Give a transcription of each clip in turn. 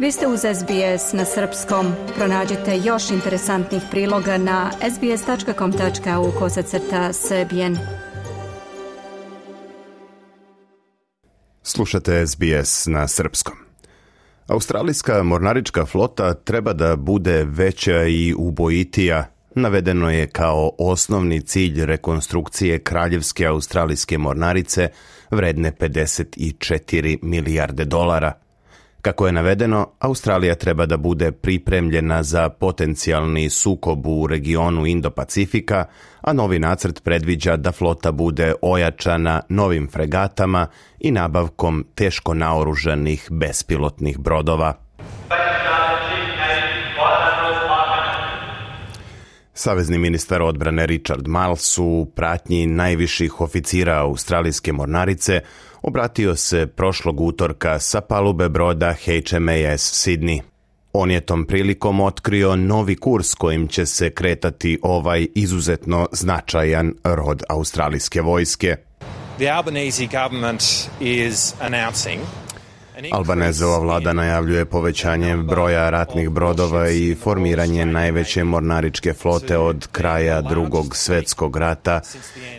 Vi ste uz SBS na srpskom. Pronađite još interesantnih priloga na sbs.com.au kosacrta sebijen. Slušate SBS na srpskom. Australijska mornarička flota treba da bude veća i ubojitija, navedeno je kao osnovni cilj rekonstrukcije kraljevske australijske mornarice vredne 54 milijarde dolara – kako je navedeno, Australija treba da bude pripremljena za potencijalni sukob u regionu Indo-Pacifika, a novi nacrt predviđa da flota bude ojačana novim fregatama i nabavkom teško naoružanih bespilotnih brodova. Savezni ministar odbrane Richard Miles u pratnji najviših oficira australijske mornarice obratio se prošlog utorka sa palube broda HMAS Sydney. On je tom prilikom otkrio novi kurs kojim će se kretati ovaj izuzetno značajan rod australijske vojske. government Albanezova vlada najavljuje povećanje broja ratnih brodova i formiranje najveće mornaričke flote od kraja drugog svjetskog rata,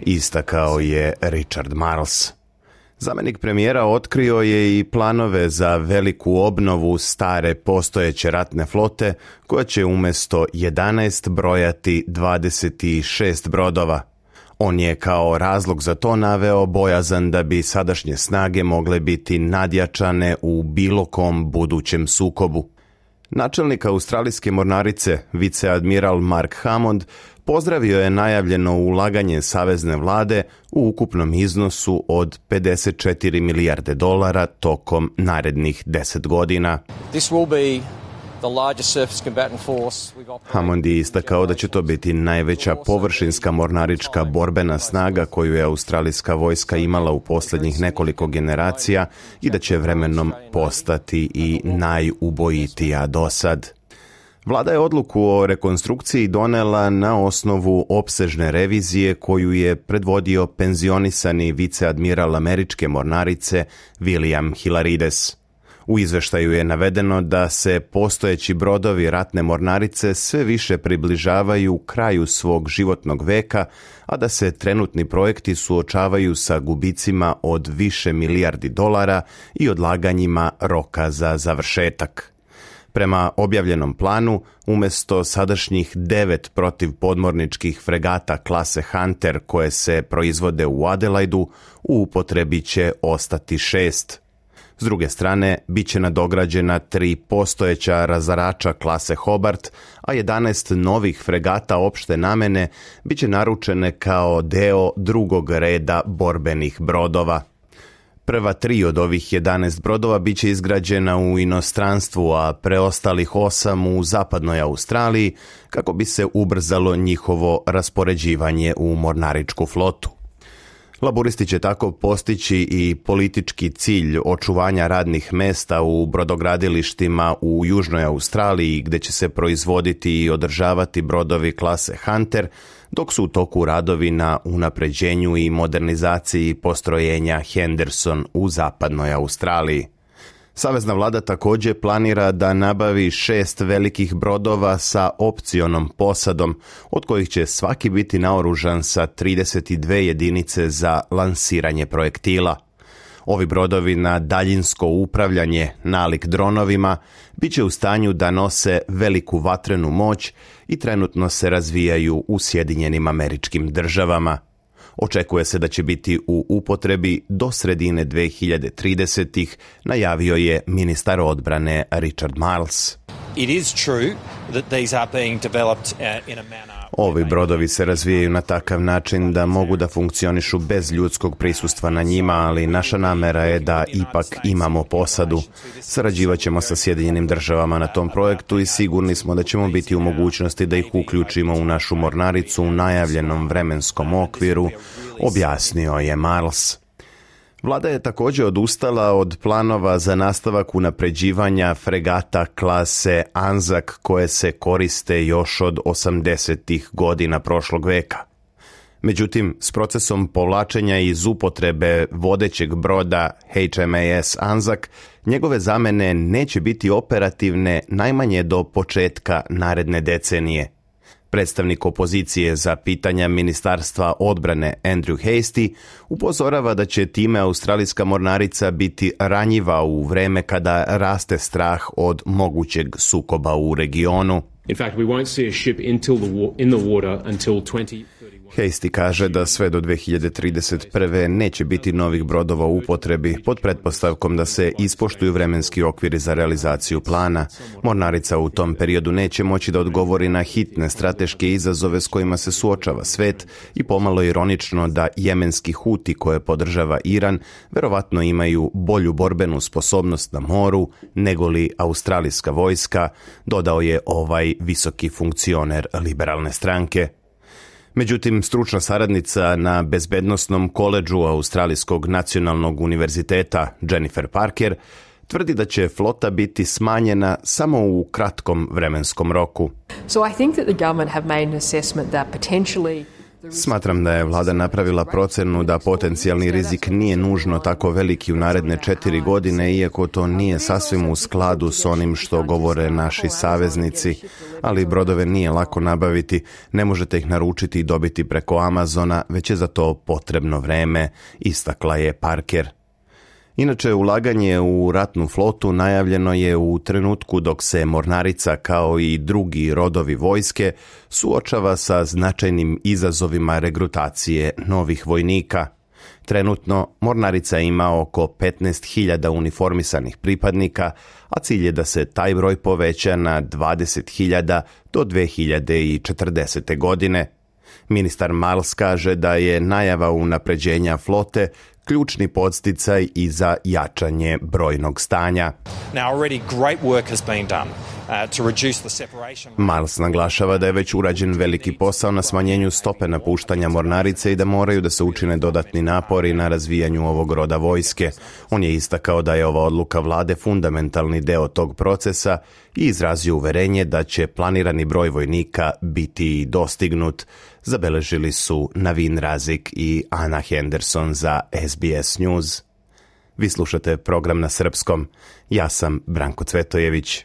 istakao je Richard Marles. Zamjenik premijera otkrio je i planove za veliku obnovu stare postojeće ratne flote koja će umjesto 11 brojati 26 brodova. On je kao razlog za to naveo bojazan da bi sadašnje snage mogle biti nadjačane u bilo kom budućem sukobu. Načelnik australijske mornarice, viceadmiral Mark Hammond, pozdravio je najavljeno ulaganje savezne vlade u ukupnom iznosu od 54 milijarde dolara tokom narednih 10 godina. This will be Hammond je istakao da će to biti najveća površinska mornarička borbena snaga koju je australijska vojska imala u posljednjih nekoliko generacija i da će vremenom postati i najubojitija sad. Vlada je odluku o rekonstrukciji donela na osnovu opsežne revizije koju je predvodio penzionisani viceadmiral američke mornarice William Hilarides. U izveštaju je navedeno da se postojeći brodovi ratne mornarice sve više približavaju kraju svog životnog veka, a da se trenutni projekti suočavaju sa gubicima od više milijardi dolara i odlaganjima roka za završetak. Prema objavljenom planu, umjesto sadašnjih devet protiv podmorničkih fregata klase Hunter koje se proizvode u Adelaidu, u upotrebi će ostati šest s druge strane, bit će nadograđena tri postojeća razarača klase Hobart, a 11 novih fregata opšte namene bit će naručene kao deo drugog reda borbenih brodova. Prva tri od ovih 11 brodova bit će izgrađena u inostranstvu, a preostalih osam u zapadnoj Australiji kako bi se ubrzalo njihovo raspoređivanje u mornaričku flotu. Laboristi će tako postići i politički cilj očuvanja radnih mesta u brodogradilištima u Južnoj Australiji gdje će se proizvoditi i održavati brodovi klase Hunter, dok su u toku radovi na unapređenju i modernizaciji postrojenja Henderson u zapadnoj Australiji. Savezna vlada također planira da nabavi šest velikih brodova sa opcionom posadom, od kojih će svaki biti naoružan sa 32 jedinice za lansiranje projektila. Ovi brodovi na daljinsko upravljanje nalik dronovima bit će u stanju da nose veliku vatrenu moć i trenutno se razvijaju u Sjedinjenim američkim državama. Očekuje se da će biti u upotrebi do sredine 2030-ih, najavio je ministar odbrane Richard Miles. Ovi brodovi se razvijaju na takav način da mogu da funkcionišu bez ljudskog prisustva na njima, ali naša namera je da ipak imamo posadu. Sarađivat ćemo sa Sjedinjenim državama na tom projektu i sigurni smo da ćemo biti u mogućnosti da ih uključimo u našu mornaricu u najavljenom vremenskom okviru, objasnio je Marls. Vlada je također odustala od planova za nastavak unapređivanja fregata klase Anzak koje se koriste još od 80. godina prošlog veka. Međutim, s procesom povlačenja iz upotrebe vodećeg broda HMAS Anzak, njegove zamene neće biti operativne najmanje do početka naredne decenije – Predstavnik opozicije za pitanja Ministarstva odbrane Andrew Hasty upozorava da će time australijska mornarica biti ranjiva u vreme kada raste strah od mogućeg sukoba u regionu. In fact, we won't see ship in the water Hasty kaže da sve do 2031. neće biti novih brodova u upotrebi pod pretpostavkom da se ispoštuju vremenski okviri za realizaciju plana. Mornarica u tom periodu neće moći da odgovori na hitne strateške izazove s kojima se suočava svet i pomalo ironično da jemenski huti koje podržava Iran verovatno imaju bolju borbenu sposobnost na moru nego li australijska vojska, dodao je ovaj visoki funkcioner liberalne stranke. Međutim, stručna saradnica na Bezbednostnom koleđu Australijskog nacionalnog univerziteta Jennifer Parker tvrdi da će flota biti smanjena samo u kratkom vremenskom roku. So I think Smatram da je vlada napravila procjenu da potencijalni rizik nije nužno tako veliki u naredne četiri godine, iako to nije sasvim u skladu s onim što govore naši saveznici. Ali brodove nije lako nabaviti, ne možete ih naručiti i dobiti preko Amazona, već je za to potrebno vreme, istakla je Parker. Inače, ulaganje u ratnu flotu najavljeno je u trenutku dok se mornarica kao i drugi rodovi vojske suočava sa značajnim izazovima regrutacije novih vojnika. Trenutno mornarica ima oko 15.000 uniformisanih pripadnika, a cilj je da se taj broj poveća na 20.000 do 2040. godine – Ministar Miles kaže da je najava unapređenja flote ključni podsticaj i za jačanje brojnog stanja. Uh, Miles naglašava da je već urađen veliki posao na smanjenju stope napuštanja mornarice i da moraju da se učine dodatni napori na razvijanju ovog roda vojske. On je istakao da je ova odluka vlade fundamentalni deo tog procesa i izrazio uverenje da će planirani broj vojnika biti dostignut. Zabeležili su Navin Razik i Ana Henderson za SBS News. Vi slušate program na srpskom. Ja sam Branko Cvetojević.